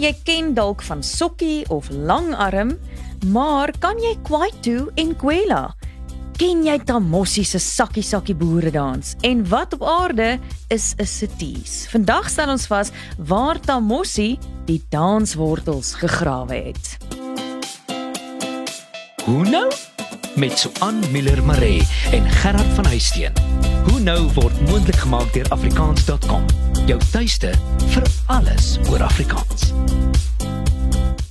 jy ken dalk van sokkie of langarm, maar kan jy kwaito en kwela? Ken jy Tamossi se sakkie sakkie boere dans? En wat op aarde is 'n sities? Vandag stel ons vas waar Tamossi die danswortels gegrawe het. Hoe nou? Met Suan Miller Maree en Gerard van Huisteen. Hoe nou word moontlik gemaak deur afrikaans.com. Jou tuiste vir alles oor Afrikaans.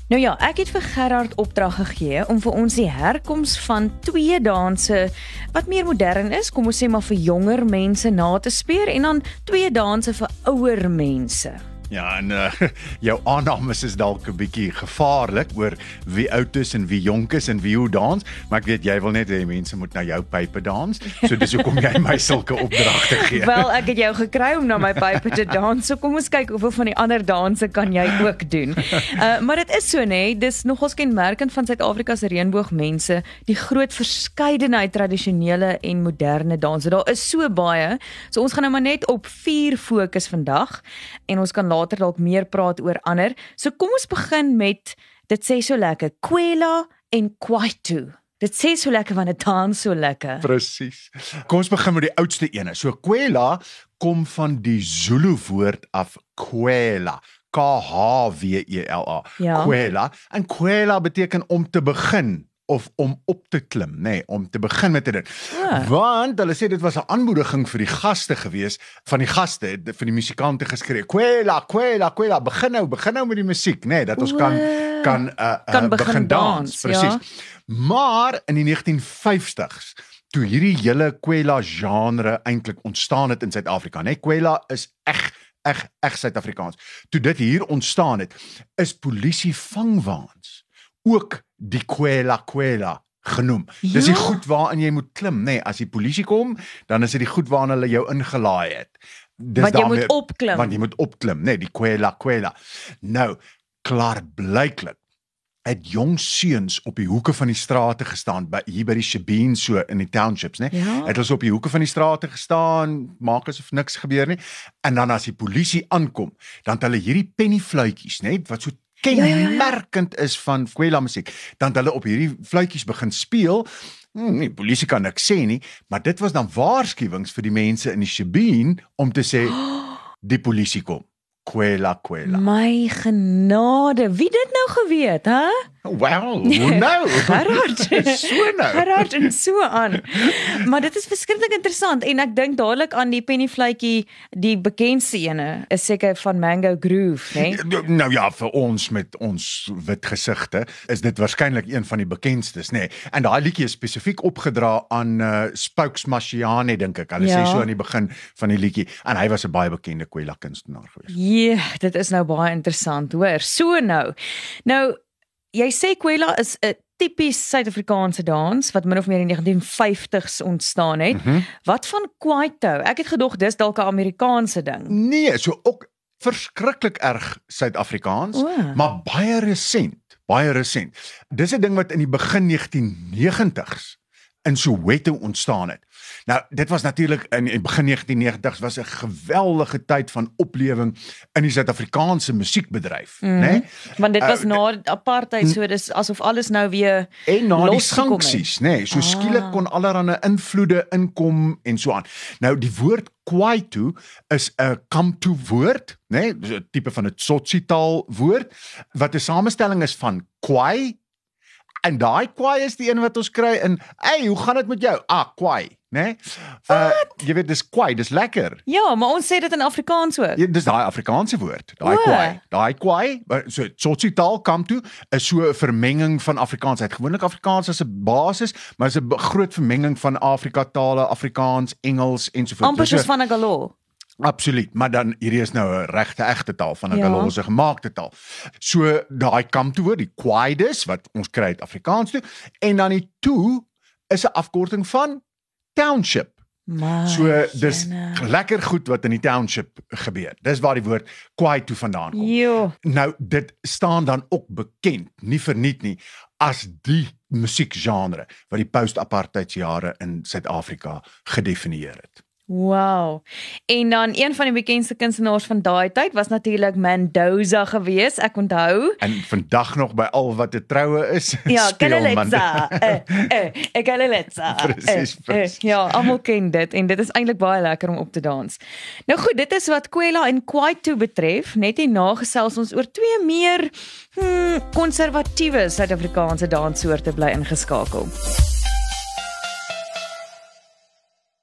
Nou ja, ek het vir Gerard opdrag gegee om vir ons die herkoms van twee danse wat meer modern is, kom ons sê maar vir jonger mense na te speur en dan twee danse vir ouer mense. Ja, en uh, jou aannames is dalk 'n bietjie gevaarlik oor wie oud is en wie jonk is en wie hoe dans, maar ek weet jy wil net hê mense moet na jou pype dans. So dis hoekom jy my sulke opdragte gee. Wel, ek het jou gekry om na my pype te dans. So kom ons kyk hoeveel van die ander danse kan jy ook doen. Uh maar dit is so nê, nee, dis nogals kenmerkend van Suid-Afrika se reënboogmense, die groot verskeidenheid tradisionele en moderne danse. Daar is so baie. So ons gaan nou maar net op 4 fokus vandag en ons kan later dalk meer praat oor ander. So kom ons begin met dit sê so lekker Kwela en Kwaito. Dit sê so lekker van 'n dans so lekker. Presies. Kom ons begin met die oudste ene. So Kwela kom van die Zulu woord af Kwela. K H W E L A. Ja. Kwela. En Kwela beteken om te begin of om op te klim, nê, nee, om te begin met dit. Ah. Want hulle sê dit was 'n aanmoediging vir die gaste gewees, van die gaste, van die musikante geskree. Kwela, kwela, kwela, begin nou, begin nou met die musiek, nê, nee, dat ons kan kan uh, uh, Kan begin begin dans, dans, presies. ja. Maar in die 1950s toe hierdie hele kwela genre eintlik ontstaan het in Suid-Afrika, nê? Kwela is eg eg eg Suid-Afrikaans. Toe dit hier ontstaan het, is polisie vangwaans ook die kwela kwela genoem. Ja? Dis die Ja? goed waarin jy moet klim, nê? Nee, as die polisie kom, dan is dit die goed waarna hulle jou ingelaai het. Dis Want jy daarmee- moet opklim. Want jy moet opklim, nê, nee, die kwela kwela. Nou, klaar blyklik het jong seuns op die hoeke van die strate gestaan by hier by die Shebeen so in die townships, né? Ja. Het hulle op die hoeke van die strate gestaan, maak asof niks gebeur nie. En dan as die polisie aankom, dan het hulle hierdie pennyfluitjies, né, wat so. Kenmerkend is van kwela musiek. Dan hulle op hierdie fluitjies begin speel. Hmm, die polisie kan niks sê nie, maar dit was dan waarskuwings vir die mense in die Shebeen om te sê die polisie kom. Kwela kwela. My genade, wie dit nou geweet, hè? Wow, hoe nou? Gerard. so nou. Gerard en so aan. Maar dit is verskriklik interessant en ek dink dadelik aan die pennyfluitjie, die bekendste ene is seker van Mango Groove, né? Nou ja, vir ons met ons wit gesigte is dit waarskynlik een van die bekendstes, nê. Nee. En daai liedjie is spesifiek opgedra aan uh, Spokes Mashiane dink ek. Hulle Ja. sê so aan die begin van die liedjie en hy was 'n baie bekende kwela kunstenaar gewees. Ja, dit is nou baie interessant, hoor. So nou. Nou jy sê Kwela is 'n tipies Suid-Afrikaanse dans wat min of meer in die 1950s ontstaan het. Mhm. Wat van Kwaito? Ek het gedog dis dalk 'n Amerikaanse ding. Nee, so ook verskriklik erg Suid-Afrikaans, O. maar baie resent, baie resent. Dis 'n ding wat in die begin 1990s in Soweto ontstaan het. Nou, dit was natuurlik in die begin 1990s was 'n geweldige tyd van oplewing in die Suid-Afrikaanse musiekbedryf, Mhm. né? Nee? Want dit was Uh, na apartheid, so dis asof alles nou weer En na die sanksies, nê, nee, so Ah. skielik kon allerlei invloede inkom en so aan. Nou die woord Kwaito is 'n Kamtu woord, nê, nee, dis 'n tipe van 'n Tsotsi taal woord wat 'n samestelling is van Kwai en daai Kwai is die een wat ons kry in, "Hey, hoe gaan dit met jou?" Ah, Kwai, nê? Nee? Uh jy weet dis Kwai, dis lekker. Ja, maar ons sê dit in Afrikaans ook. Ja, dis daai Afrikaanse woord, daai kwai. Daai kwai, so Tsotsi taal kom toe is so 'n vermenging van Afrikaans. Hy het gewoonlik Afrikaans as 'n basis, maar is 'n groot vermenging van Afrika tale, Afrikaans, Engels ensovoorts. Amper So- soos van 'n galo. Absoluut, maar dan hierdie is nou 'n regte egte taal van 'n Ja. galose gemaakte taal. So daai kom toe woord, die kwaidus wat ons kry uit Afrikaans toe en dan die toe is 'n afkorting van township. Maar So dis lekker goed wat in die township gebeur. Dis waar die woord kwaai toe vandaan kom. Jo, Nou dit staan dan ook bekend, nie verniet nie, as die musiekgenre wat die post-apartheidsjare in Suid-Afrika gedefinieer het. Wow. En dan een van die bekendste kunstenaars van daai tyd was natuurlik Mendoza gewees. Ek onthou. En vandag nog by al wat 'n troue is, Ja, eh, ek Kaleletsa. Presies, presies. Ja, almal ken dit en dit is eintlik baie lekker om op te dans. Nou goed, dit is wat Kwela en Kwaito betref. Net hier nagesels ons oor twee meer hmm, konservatiewe Suid-Afrikaanse danssoorte bly ingeskakel.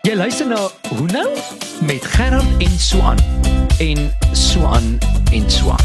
Jy luister na Hoe nou met Gerard en Swan en Swan en Swan.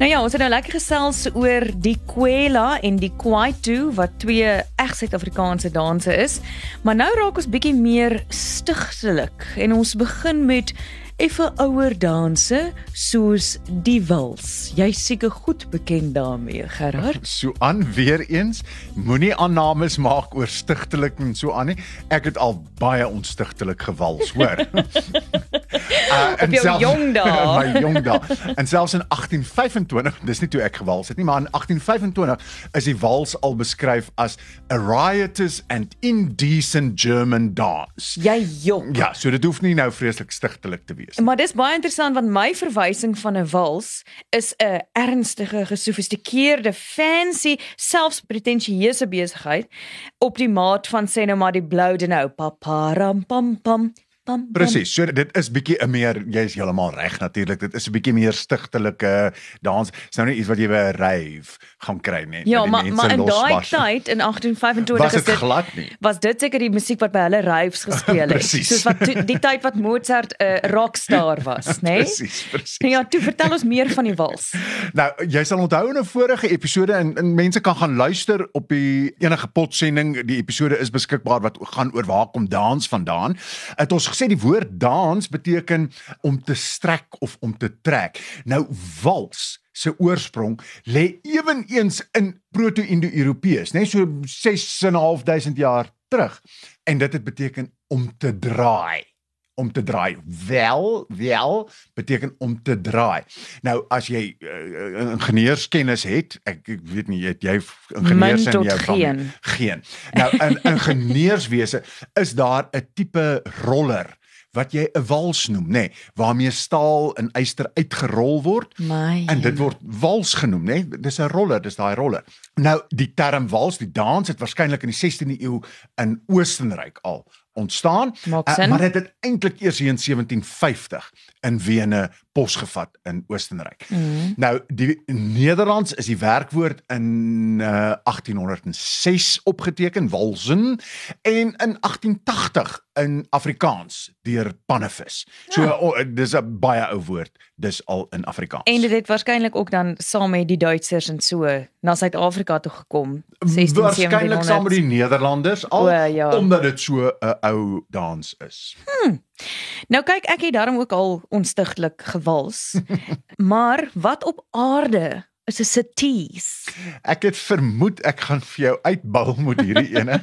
Nou ja, ons het nou lekker gesels oor die Kwela en die Kwaito wat twee reg Suid-Afrikaanse danse is. Maar nou raak ons bietjie meer stigtelik en ons begin met effe ouer danse soos die wals. Jy seker goed bekend daarmee, Gerard. So aan weer eens, moenie aannames maak oor stigtelik en so aan nie. Ek het al baie onstigtelik gewals, hoor. uh, Op jou jong dae. my jong dae. En selfs in 1825, dis nie toe ek gewals het nie, maar in 1825 is die wals al beskryf as a riotous and indecent German dance. Jy jong. Ja, so dit hoef nie nou vreeslik stigtelik te wees. Maar dis baie interessant want my verwysing van 'n wals is 'n ernstige, gesofistikeerde, fancy, selfs pretensieuse besigheid op die maat van sê nou maar die blou de nou paparam pam pam pam. pam. Presies. So dit is bietjie 'n meer jy's heeltemal reg natuurlik. Dit is 'n bietjie meer stigtelike dans. Dis nou nie iets wat jy by 'n rave gaan kry nie. Ja, maar maar in daai tyd in 1825 Was is dit glad nie. Was dit seker die musiek wat by hulle raves gespeel het? Soos wat toe, die tyd wat Mozart 'n uh, rockstar was, né? Nee? Presies, presies. Ja, toe vertel ons meer van die wals. Nou, jy sal onthou in 'n vorige episode en, en mense kan gaan luister op die enige potsending. Die episode is beskikbaar wat gaan oor waar kom dans vandaan. Het ons gesê die woord dans beteken om te strek of om te trek. Nou wals se oorsprong lê eweneens in proto-indo-Europeërs, net so 6.500 jaar terug. En dit het beteken om te draai om te draai. Wel, wel beteken om te draai. Nou as jy uh, ingenieurskennis het, ek, ek weet nie het jy ingenieurs in jou geen. familie? geen. Nou in ingenieurswese is daar 'n tipe roller wat jy 'n wals noem, nê, nee, waarmee staal en yster uitgerol word. My. En dit word wals genoem, né? Nee? Dis 'n roller, dis daai roller. Nou die term wals, die dans het waarskynlik in die 16de eeu in Oostenryk al ontstaan. Uh, maar dit het eintlik eers hier in 1750 in Wene posgevat in Oostenryk. Mm. Nou die Nederlands is die werkwoord in uh, 1806 opgeteken, walsen en in 1880 in Afrikaans deur Pannevis. So Ja. oh, dis 'n baie ou woord, dis al in Afrikaans. En dit het waarskynlik ook dan saam met die Duitsers en so na Suid-Afrika toe gekom. 16 Waarskynlik saam met die Nederlanders al O, ja. omdat dit so 'n ou dans is. Nou kyk ek het daarom ook al onstigtelik gewals. maar wat op aarde is 'n saties? Ek het vermoed ek gaan vir jou uitbou met hierdie ene.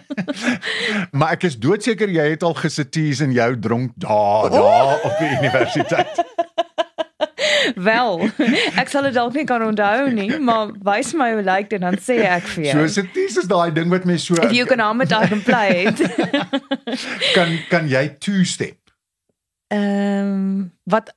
maar ek is doodseker jy het al gesitees in jou dronk daar daar op die universiteit. Wel, ek sal dit dalk nie kan onthou nie, maar wys my hoe lyk dit dan sê ek vir jou. So sitees is daai ding wat mense so If you can hum it, I can play it. kan kan jy two step. Ehm wat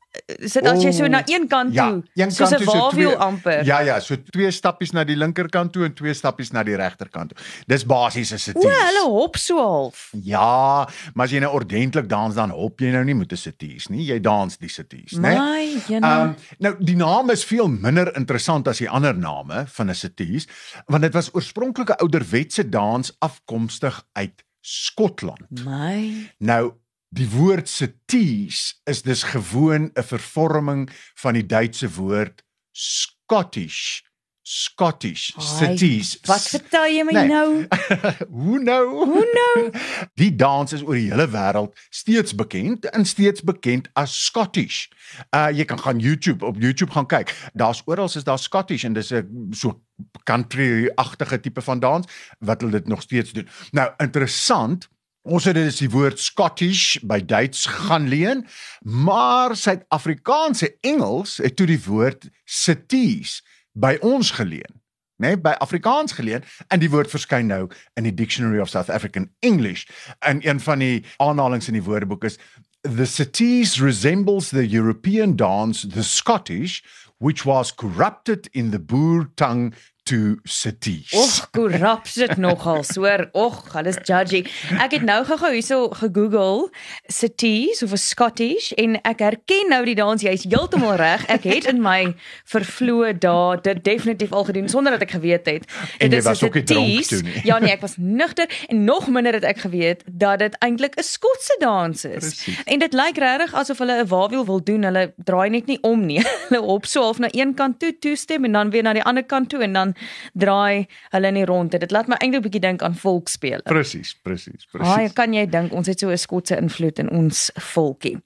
sit as jy so na een kant Ja, toe, een soos 'n toe so amper. Ja ja, so twee stappies na die linkerkant toe en twee stappies na die regterkant toe. Dis basies 'n O, sitees. hulle hop so half. Ja, maar as jy nou ordentlik dans dan hop jy nou nie met 'n sitees nie. Jy dans die sitees, né? Jene. Ehm um, nou die naam is veel minder interessant as die ander name van 'n sitees, want dit was oorspronklik 'n ouderwetse dans afkomstig uit Skotland. my. Nou die woord sitees is dus gewoon 'n vervorming van die Duitse woord Scottish. Scottish cities. Wat vertel jy my Nee. nou? Hoe nou? Hoe nou? Die dans is oor die hele wêreld steeds bekend en steeds bekend as Scottish. Uh jy kan gaan YouTube op YouTube gaan kyk. Daar's oral is daar Scottish en dis 'n so country-agtige tipe van dans wat hulle dit nog steeds doen. Nou interessant Ons het dus die woord Scottish by Duits gaan leen, maar Suid-Afrikaanse Engels het toe die woord cities by ons geleen, né, nee, by Afrikaans geleen en die woord verskyn nou in die Dictionary of South African English. En een van die aanhalings in die woordeboek is The cities resembles the European dance the Scottish which was corrupted in the Boer tongue to cities. Och, korrup sit nogal, hoor. Och, hulle is judgy. Ek het nou gou-gou hierso gegoogel cities of Scottish en ek herken nou die dans. Jy's heeltemal reg. Ek het in my vervloë dae dit definitief al gedoen sonder dat ek geweet het. En Dit jy is 'n was ook nie dronk toe nie. Ja nee, ek was nugter en nog minder het ek geweet dat dit eintlik 'n Skotse dans is. Presies. En dit lyk regtig asof hulle 'n waawiel wil doen. Hulle draai net nie om nie. Hulle hop so half na een kant toe, toestem en dan weer na die ander kant toe en dan draai hulle nie rond. Dit laat my eintlik 'n bietjie dink aan volksspele. Presies, presies, presies. kan jy dink ons het so 'n Skotse invloed in ons volkie.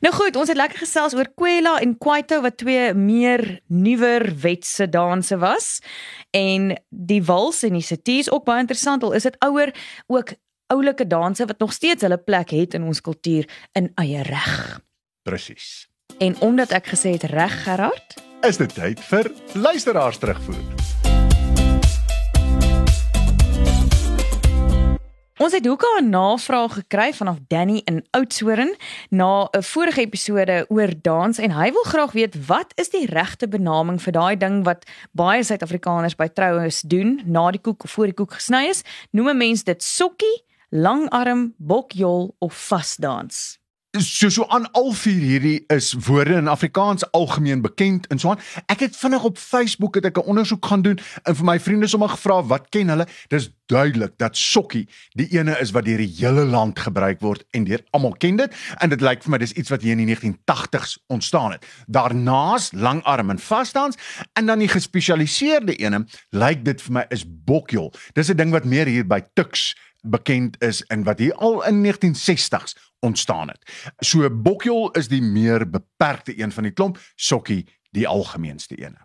Nou goed, ons het lekker gesels oor Kwela en Kwaito wat twee meer nuwer wetse danse was en die wals en die sities ook baie interessant. Al is dit ouer ook oulike danse wat nog steeds hulle plek het in ons kultuur in eie reg. Presies. En omdat ek gesê het reg Gerard, Is dit tyd vir luisteraars terugvoer? Ons het ook 'n navraag gekry vanaf Danny in Oudtshoorn na 'n vorige episode oor dans en hy wil graag weet wat is die regte benaming vir daai ding wat baie Suid-Afrikaners by troues doen na die koek of voor die koek gesny is? Noem 'n mens dit sokkie, langarm, bokjol of vasdans? So so aan al vier hierdie is woorde in Afrikaans algemeen bekend en so aan. Ek het vinnig op Facebook het ek 'n ondersoek gaan doen en vir my vriende sommer gevra wat ken hulle. Dis duidelik dat sokkie die ene is wat deur die hele land gebruik word en deur almal ken dit en dit lyk vir my dis iets wat hier in die 1980s ontstaan het. Daarnaas langarm en vasdans en dan die gespesialiseerde ene lyk dit vir my is bokjol. Dis 'n ding wat meer hier by Tuks bekend is en wat hier al in 1960s ontstaan het. So bokjol is die meer beperkte een van die klomp, sokkie die algemeenste een.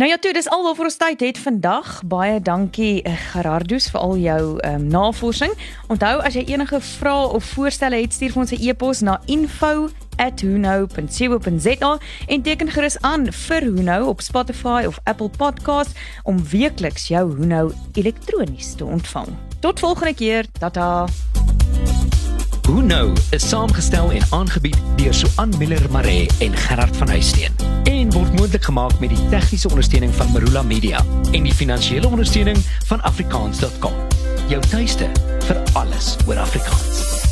Nou ja, toe, dis al waarvoor ons tyd het vandag. Baie dankie eh, Gerardus vir al jou um, navorsing. Onthou as jy enige vrae of voorstelle het, stuur vir ons 'n e-pos na info@hunou.co.za en teken gerus aan vir Hunou op Spotify of Apple Podcast om weekliks jou Hunou elektronies te ontvang. Tot volgende keer. Tata. Hoe nou is saamgestel en aangebied deur Suan Miller Maree en Gerard van Huisteen en word moontlik gemaak met die tegniese ondersteuning van Marula Media en die finansiële ondersteuning van afrikaans.com. Jou tuiste vir alles oor Afrikaans.